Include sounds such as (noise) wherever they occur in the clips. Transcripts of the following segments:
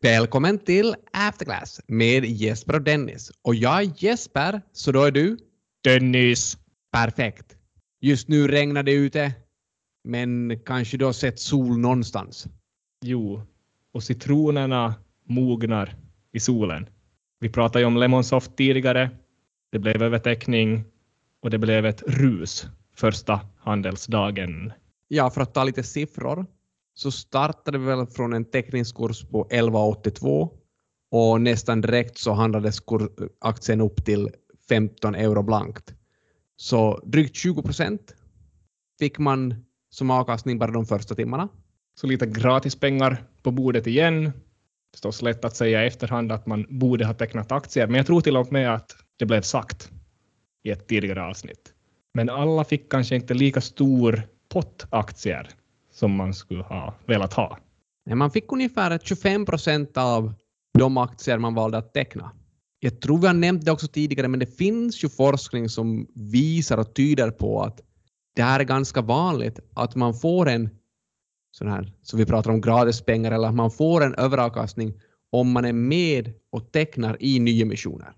Välkommen till Afterclass med Jesper och Dennis. Och jag är Jesper, så då är du? Dennis. Perfekt. Just nu regnar det ute, men kanske du har sett sol någonstans? Jo, och citronerna mognar i solen. Vi pratade ju om Lemonsoft tidigare. Det blev övertäckning och det blev ett rus första handelsdagen. Ja, för att ta lite siffror så startade vi väl från en teckningskurs på 11,82 och nästan direkt så handlades aktien upp till 15 euro blankt. Så drygt 20 procent fick man som avkastning bara de första timmarna. Så lite gratispengar på bordet igen. Förstås lätt att säga i efterhand att man borde ha tecknat aktier, men jag tror till och med att det blev sagt i ett tidigare avsnitt. Men alla fick kanske inte lika stor pott aktier som man skulle ha velat ha. Man fick ungefär 25 procent av de aktier man valde att teckna. Jag tror vi har nämnt det också tidigare, men det finns ju forskning som visar och tyder på att det här är ganska vanligt att man får en sån här, så vi pratar om gratispengar, eller att man får en överavkastning om man är med och tecknar i nyemissioner.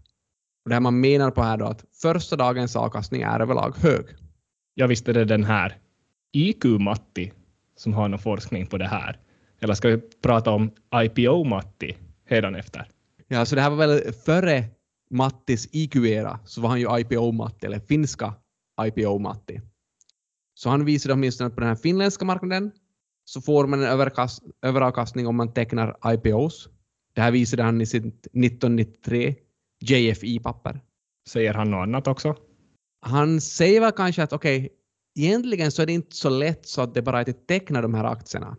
Och det här man menar på här då att första dagens avkastning är överlag hög. Jag visste det den här IQ-Matti som har någon forskning på det här. Eller ska vi prata om IPO-Matti efter? Ja, så det här var väl före Mattis IQ-era så var han ju IPO-Matti, eller finska IPO-Matti. Så han visade åtminstone på den här finländska marknaden så får man en överavkastning om man tecknar IPOs. Det här visade han i sitt 1993 JFI-papper. Säger han något annat också? Han säger väl kanske att okej, okay, egentligen så är det inte så lätt så att det bara är att teckna de här aktierna.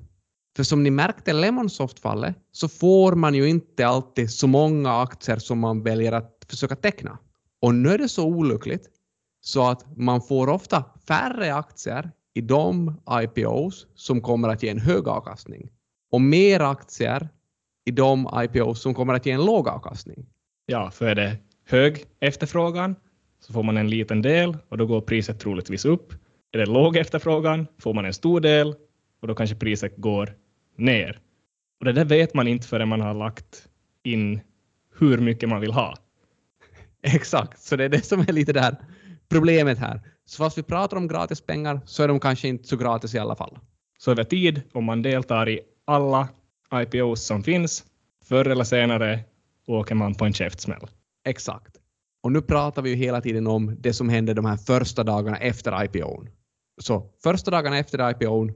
För som ni märkte i Lemonsoft-fallet så får man ju inte alltid så många aktier som man väljer att försöka teckna. Och nu är det så olyckligt så att man får ofta färre aktier i de IPOs som kommer att ge en hög avkastning och mer aktier i de IPOs som kommer att ge en låg avkastning. Ja, för är det hög efterfrågan så får man en liten del och då går priset troligtvis upp. Är det låg efterfrågan får man en stor del och då kanske priset går ner. Och det där vet man inte förrän man har lagt in hur mycket man vill ha. (laughs) Exakt, så det är det som är lite där problemet här. Så fast vi pratar om gratispengar så är de kanske inte så gratis i alla fall. Så över tid, om man deltar i alla IPOs som finns, förr eller senare åker man på en käftsmäll. Exakt. Och nu pratar vi ju hela tiden om det som händer de här första dagarna efter IPOn. Så första dagarna efter IPOn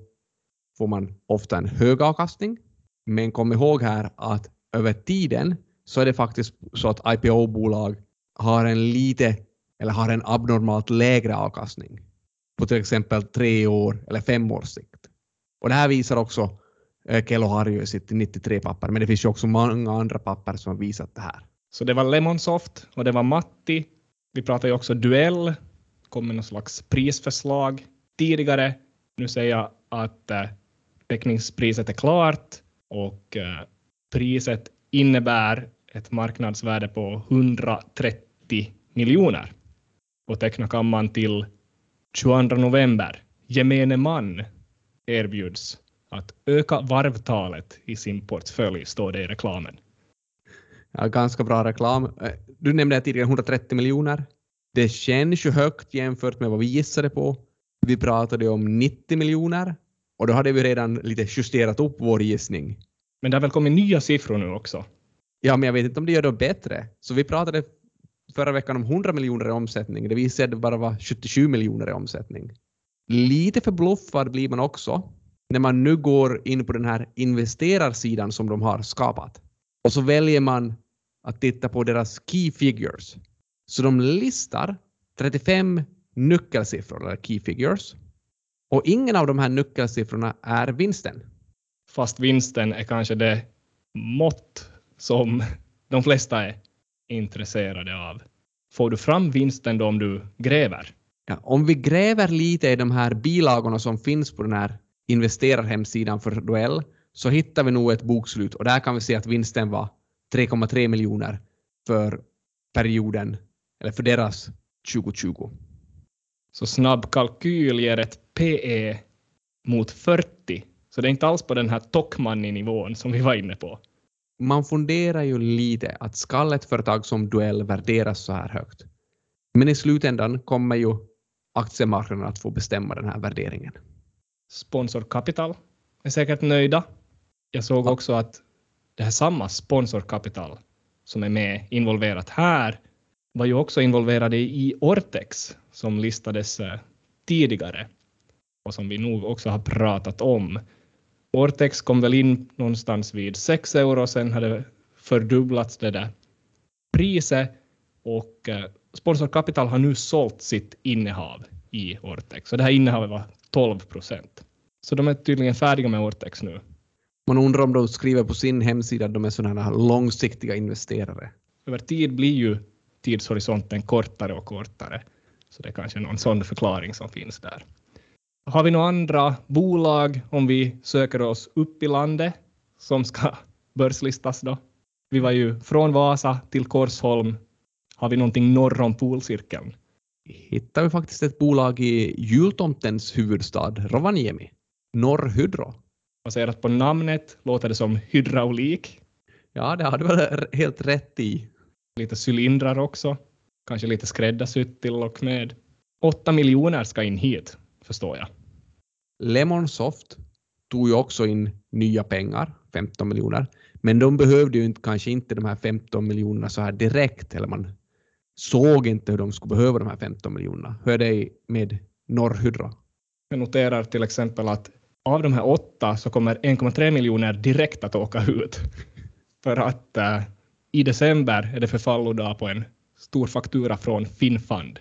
får man ofta en hög avkastning, men kom ihåg här att över tiden så är det faktiskt så att IPO-bolag har en lite eller har en abnormalt lägre avkastning på till exempel tre år eller fem års sikt. Och det här visar också eh, Kello Harju i sitt 93-papper, men det finns ju också många andra papper som har visat det här. Så det var Lemonsoft och det var Matti. Vi pratade ju också Duell, kom med någon slags prisförslag tidigare. Nu säger jag att eh, äh, täckningspriset är klart och äh, priset innebär ett marknadsvärde på 130 miljoner och teckna kan man till 22 november. Gemene man erbjuds att öka varvtalet i sin portfölj, står det i reklamen. Ja, ganska bra reklam. Eh, du nämnde tidigare 130 miljoner. Det känns ju högt jämfört med vad vi gissade på. Vi pratade om 90 miljoner och då hade vi redan lite justerat upp vår gissning. Men det har väl kommit nya siffror nu också? Ja, men jag vet inte om det gör det bättre. Så vi pratade förra veckan om 100 miljoner i omsättning. Det visade det bara var 77 miljoner i omsättning. Lite förbluffad blir man också när man nu går in på den här investerarsidan som de har skapat. Och så väljer man att titta på deras key figures. Så de listar 35 nyckelsiffror, eller key figures. Och ingen av de här nyckelsiffrorna är vinsten. Fast vinsten är kanske det mått som de flesta är intresserade av. Får du fram vinsten då om du gräver? Ja, om vi gräver lite i de här bilagorna som finns på den här investerarhemsidan för Duell så hittar vi nog ett bokslut och där kan vi se att vinsten var 3,3 miljoner för perioden, eller för deras 2020. Så snabb kalkyl ger ett PE mot 40, så det är inte alls på den här Tokmanni-nivån som vi var inne på. man funderar ju lite att skall ett företag som Duell värderas så här högt? Men i slutändan kommer ju aktiemarknaden att få bestämma den här värderingen. Sponsorkapital är säkert nöjda. Jag såg också att det här samma sponsorkapital som är med involverat här var ju också involverade i Ortex som listades eh, tidigare och som vi nog också har pratat om. Ortex kom väl in någonstans vid 6 euro, sen hade fördubblats det där priset och eh, Sponsorkapital har nu sålt sitt innehav i Ortex. Så det här innehavet var 12 procent. Så de är tydligen färdiga med Ortex nu. Man undrar om de skriver på sin hemsida att de är sådana här långsiktiga investerare. Över tid blir ju tidshorisonten kortare och kortare. Så det är kanske någon sån förklaring som finns där. Har vi några andra bolag om vi söker oss upp i landet som ska (laughs) börslistas då? Vi var ju från Vasa till Korsholm. Har vi någonting norr om polcirkeln? Hittar vi faktiskt ett bolag i jultomtens huvudstad Rovaniemi, Norrhydro. Baserat på namnet låter det som hydraulik. Ja, det har du väl helt rätt i. Lite cylindrar också. Kanske lite skräddarsytt till och med. Åtta miljoner ska in hit, förstår jag. Lemonsoft tog ju också in nya pengar, 15 miljoner, men de behövde ju inte, kanske inte de här 15 miljonerna så här direkt, eller man såg inte hur de skulle behöva de här 15 miljonerna. Hur är det med Norrhydro? Jag noterar till exempel att av de här åtta så kommer 1,3 miljoner direkt att åka ut. (laughs) För att uh, i december är det förfallodag på en stor faktura från Finnfund.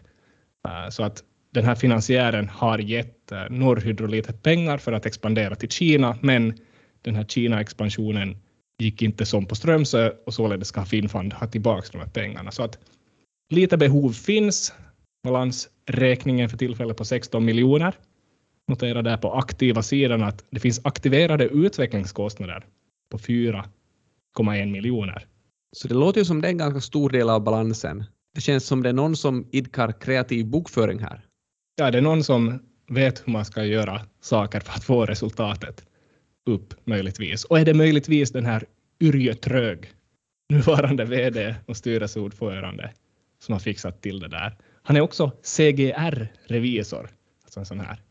Eh, så att den här finansiären har gett eh, Norrhydro lite pengar för att expandera till Kina, men den här Kina-expansionen gick inte som på Strömsö och således ska Finnfund ha tillbaka de här pengarna. Så att lite behov finns. Balansräkningen för tillfället på 16 miljoner. Notera där på aktiva sidan att det finns aktiverade utvecklingskostnader på 4,1 miljoner. Så det låter ju som det är en ganska stor del av balansen. Det känns som det är någon som idkar kreativ bokföring här. Ja, det är någon som vet hur man ska göra saker för att få resultatet upp möjligtvis. Och är det möjligtvis den här Yrjö Trög, nuvarande VD och styrelseordförande, som har fixat till det där. Han är också CGR-revisor, alltså en sån här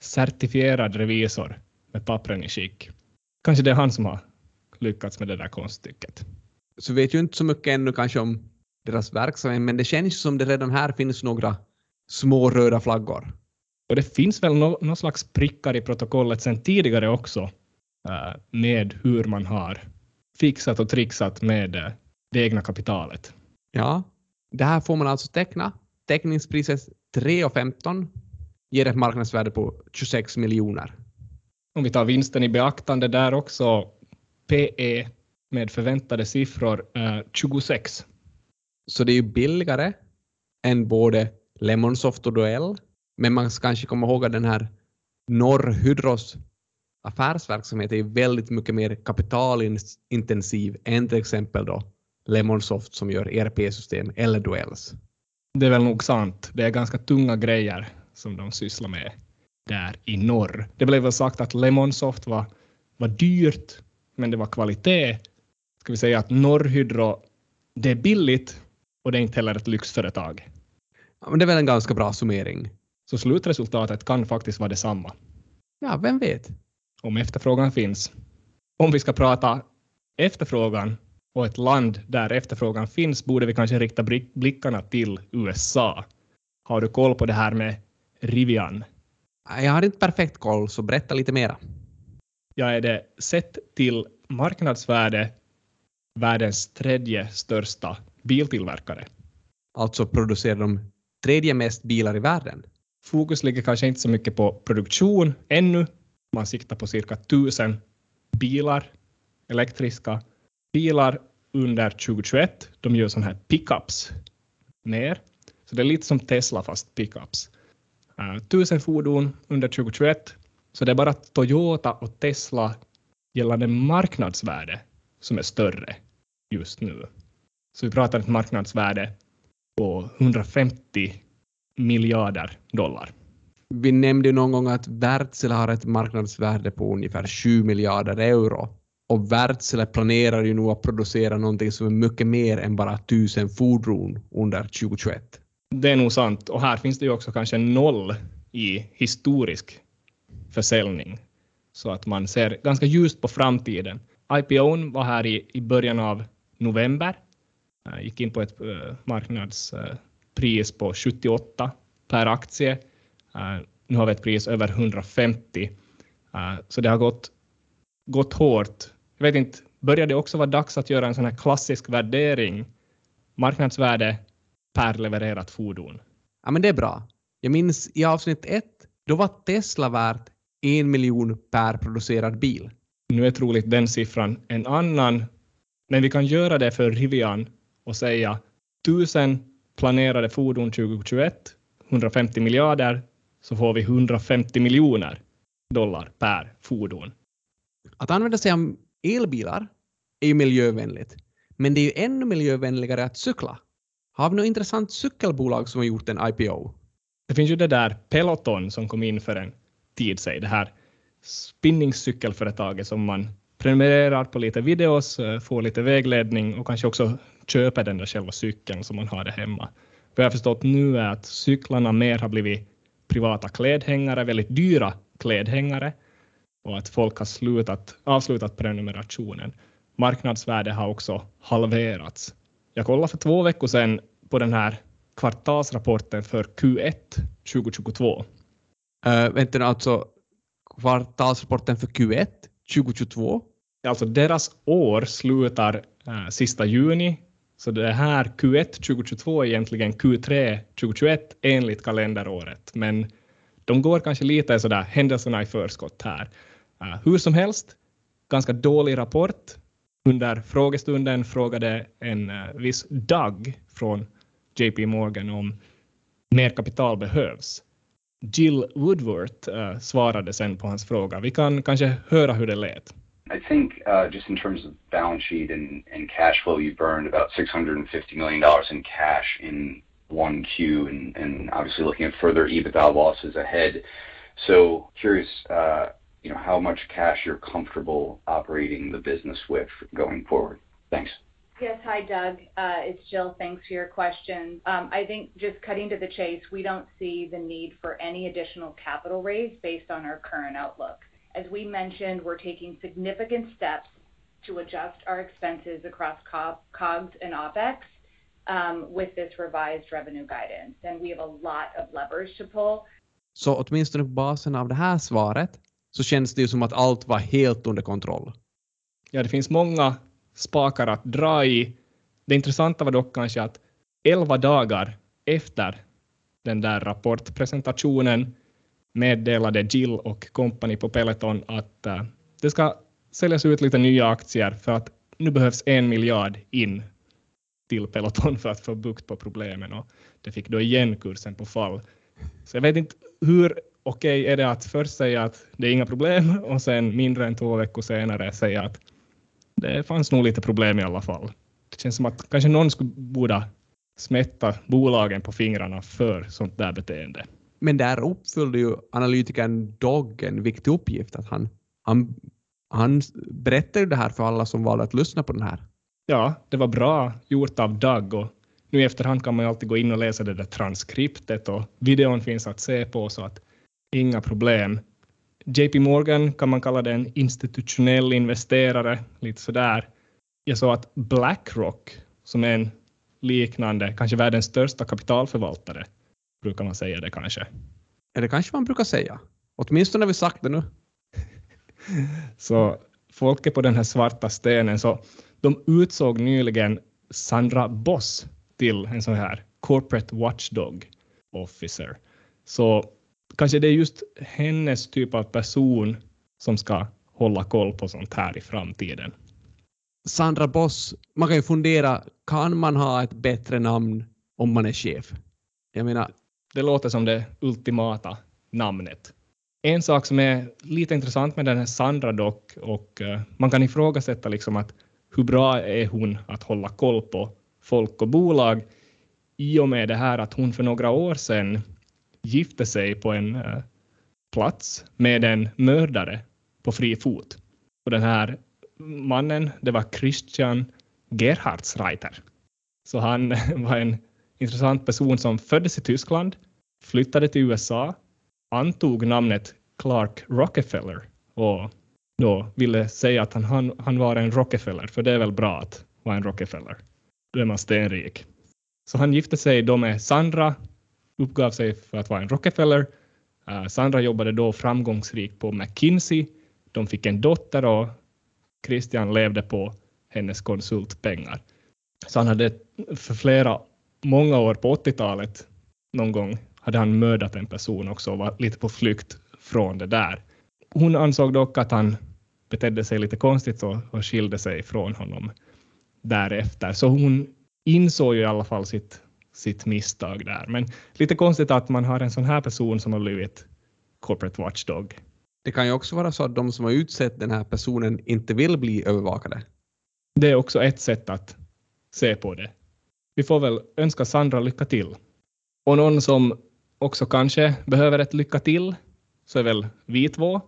certifierad revisor med pappren i skick. Kanske det är han som har lyckats med det där konststycket. Så vet ju inte så mycket ännu kanske om deras verksamhet, men det känns som det redan här finns några små röda flaggor. Och det finns väl no någon slags prickar i protokollet sedan tidigare också uh, med hur man har fixat och trixat med uh, det egna kapitalet. Ja, det här får man alltså teckna. Teckningspriset 3,15 ger ett marknadsvärde på 26 miljoner. Om vi tar vinsten i beaktande där också, PE med förväntade siffror eh, 26. Så det är ju billigare än både Lemonsoft och Duell, men man ska kanske komma ihåg att den här Norrhydros affärsverksamhet är väldigt mycket mer kapitalintensiv än till exempel då Lemonsoft som gör ERP-system eller Duells. Det är väl nog sant. Det är ganska tunga grejer som de sysslar med där i norr. Det blev väl sagt att Lemonsoft var, var dyrt, men det var kvalitet. Ska vi säga att Norrhydro, det är billigt och det är inte heller ett lyxföretag. Ja, men det är väl en ganska bra summering. Så slutresultatet kan faktiskt vara detsamma. Ja, vem vet? Om efterfrågan finns. Om vi ska prata efterfrågan och ett land där efterfrågan finns borde vi kanske rikta blickarna till USA. Har du koll på det här med Rivian? Jag har inte perfekt koll, så berätta lite mera. Ja, är det sett till marknadsvärde världens tredje största biltillverkare. Alltså producerar de tredje mest bilar i världen? Fokus ligger kanske inte så mycket på produktion ännu. Man siktar på cirka tusen bilar, elektriska bilar under 2021. De gör sådana här pickups mer. Så det är lite som Tesla fast pickups. Uh, tusen fordon under 2021. Så det är bara Toyota och Tesla gällande marknadsvärde som är större just nu. Så vi pratar ett marknadsvärde på 150 miljarder dollar. Vi nämnde någon gång att Wärtsilä har ett marknadsvärde på ungefär 7 miljarder euro. Och Wärtsilä planerar ju nu att producera någonting som är mycket mer än bara tusen fordon under 2021. Det är nog sant. Och här finns det ju också kanske noll i historisk försäljning. Så att man ser ganska ljust på framtiden. IPOn var här i, i början av november. Uh, gick in på ett uh, marknadspris uh, på 78 per aktie. nu har vi ett pris över 150. så det har gått, gått hårt. Jag vet inte, börjar det också vara dags att göra en sån här klassisk värdering? Marknadsvärde per levererat fordon. Ja, men det är bra. Jag minns i avsnitt ett, då var Tesla värt en miljon per producerad bil. Nu är troligt den siffran en annan, men vi kan göra det för Rivian och säga tusen planerade fordon 2021, 150 miljarder, så får vi 150 miljoner dollar per fordon. Att använda sig av elbilar är ju miljövänligt, men det är ju ännu miljövänligare att cykla. Har vi något intressant cykelbolag som har gjort en IPO? Det finns ju det där Peloton som kom in för en tid sedan, det här spinningcykelföretaget som man prenumererar på lite videos, eh, får lite vägledning och kanske också köper den där själva cykeln som man har där hemma. Vad jag har förstått nu är att cyklarna mer har blivit privata klädhängare, väldigt dyra klädhängare och att folk har slutat, avslutat prenumerationen. Marknadsvärdet har också halverats. Jag kollade för två veckor sedan på den här kvartalsrapporten för Q1 2022. Äh, vänta alltså kvartalsrapporten för Q1 2022? Alltså deras år slutar uh, sista juni, så det här Q1 2022 är egentligen Q3 2021 enligt kalenderåret, men de går kanske lite sådär händelserna i förskott här. Uh, hur som helst, ganska dålig rapport. Under frågestunden frågade en uh, viss Doug från JP Morgan om mer kapital behövs. Jill Woodworth uh, svarade sen på hans fråga. Vi kan kanske höra hur det lät. I think uh, just in terms of balance sheet and, and cash flow, you burned about $650 million in cash in 1Q and, and obviously looking at further EBITDA losses ahead. So curious, uh, you know, how much cash you're comfortable operating the business with going forward. Thanks. Yes. Hi, Doug. Uh, it's Jill. Thanks for your question. Um, I think just cutting to the chase, we don't see the need for any additional capital raise based on our current outlook. As we mentioned, we're taking significant steps to adjust our expenses across COGS and OpEx um, with this revised revenue guidance, and we have a lot of levers to pull. Så åtminstone på basen av det här svaret så känns det ju som att allt var helt under kontroll. Ja, det finns många spakar att dra i. Det intressanta var dock kanske att elva dagar efter den där rapportpresentationen meddelade Jill och company på Peloton att uh, det ska säljas ut lite nya aktier för att nu behövs en miljard in till Peloton för att få bukt på problemen och det fick då igen kursen på fall. Så jag vet inte hur okej okay är det att först säga att det är inga problem och sen mindre än två veckor senare säga att det fanns nog lite problem i alla fall. Det känns som att kanske någon skulle borde smätta bolagen på fingrarna för sånt där beteende. Men där uppfyllde ju analytikern Dog en viktig uppgift, att han, han, han berättade det här för alla som valde att lyssna på den här. Ja, det var bra gjort av Doug och nu i efterhand kan man ju alltid gå in och läsa det där transkriptet och videon finns att se på så att inga problem. JP Morgan kan man kalla det en institutionell investerare, lite sådär. Jag såg att Blackrock, som är en liknande, kanske världens största kapitalförvaltare, brukar man säga det kanske. Är det kanske man brukar säga. Åtminstone har vi sagt det nu. (laughs) så folket på den här svarta stenen, så de utsåg nyligen Sandra Boss till en sån här corporate watchdog officer. Så kanske det är just hennes typ av person som ska hålla koll på sånt här i framtiden. Sandra Boss, man kan ju fundera, kan man ha ett bättre namn om man är chef? Jag menar... Det låter som det ultimata namnet. En sak som är lite intressant med den här Sandra dock, och uh, man kan ifrågasätta liksom att hur bra är hon att hålla koll på folk och bolag i och med det här att hon för några år sedan gifte sig på en eh, plats med en mördare på fri fot. Och den här mannen, det var Christian Gerhardsreiter. Så han (laughs) var en intressant person som föddes i Tyskland, flyttade till USA, antog namnet Clark Rockefeller och då ville säga att han, han, han var en Rockefeller, för det är väl bra att vara en Rockefeller. Då är man stenrik. Så han gifte sig då med Sandra, uppgav sig för att vara en Rockefeller. Eh, Sandra jobbade då framgångsrikt på McKinsey. De fick en dotter och Christian levde på hennes konsultpengar. Så han hade för flera, många år på 80-talet någon gång hade han mördat en person också och var lite på flykt från det där. Hon ansåg dock att han betedde sig lite konstigt och, och skilde sig från honom därefter. Så hon insåg ju i alla fall sitt, sitt misstag där. Men lite konstigt att man har en sån här person som har blivit corporate watchdog. Det kan ju också vara så att de som har utsett den här personen inte vill bli övervakade. Det är också ett sätt att se på det. Vi får väl önska Sandra lycka till. Och någon som också kanske behöver ett lycka till så är väl vi två.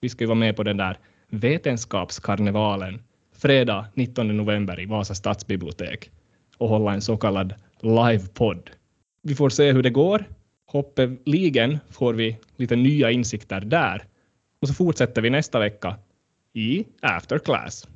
Vi ska ju vara med på den där Vetenskapskarnevalen fredag 19 november i Vasa stadsbibliotek och hålla en så kallad livepodd. Vi får se hur det går. Hoppeligen får vi lite nya insikter där. Och så fortsätter vi nästa vecka i After Class.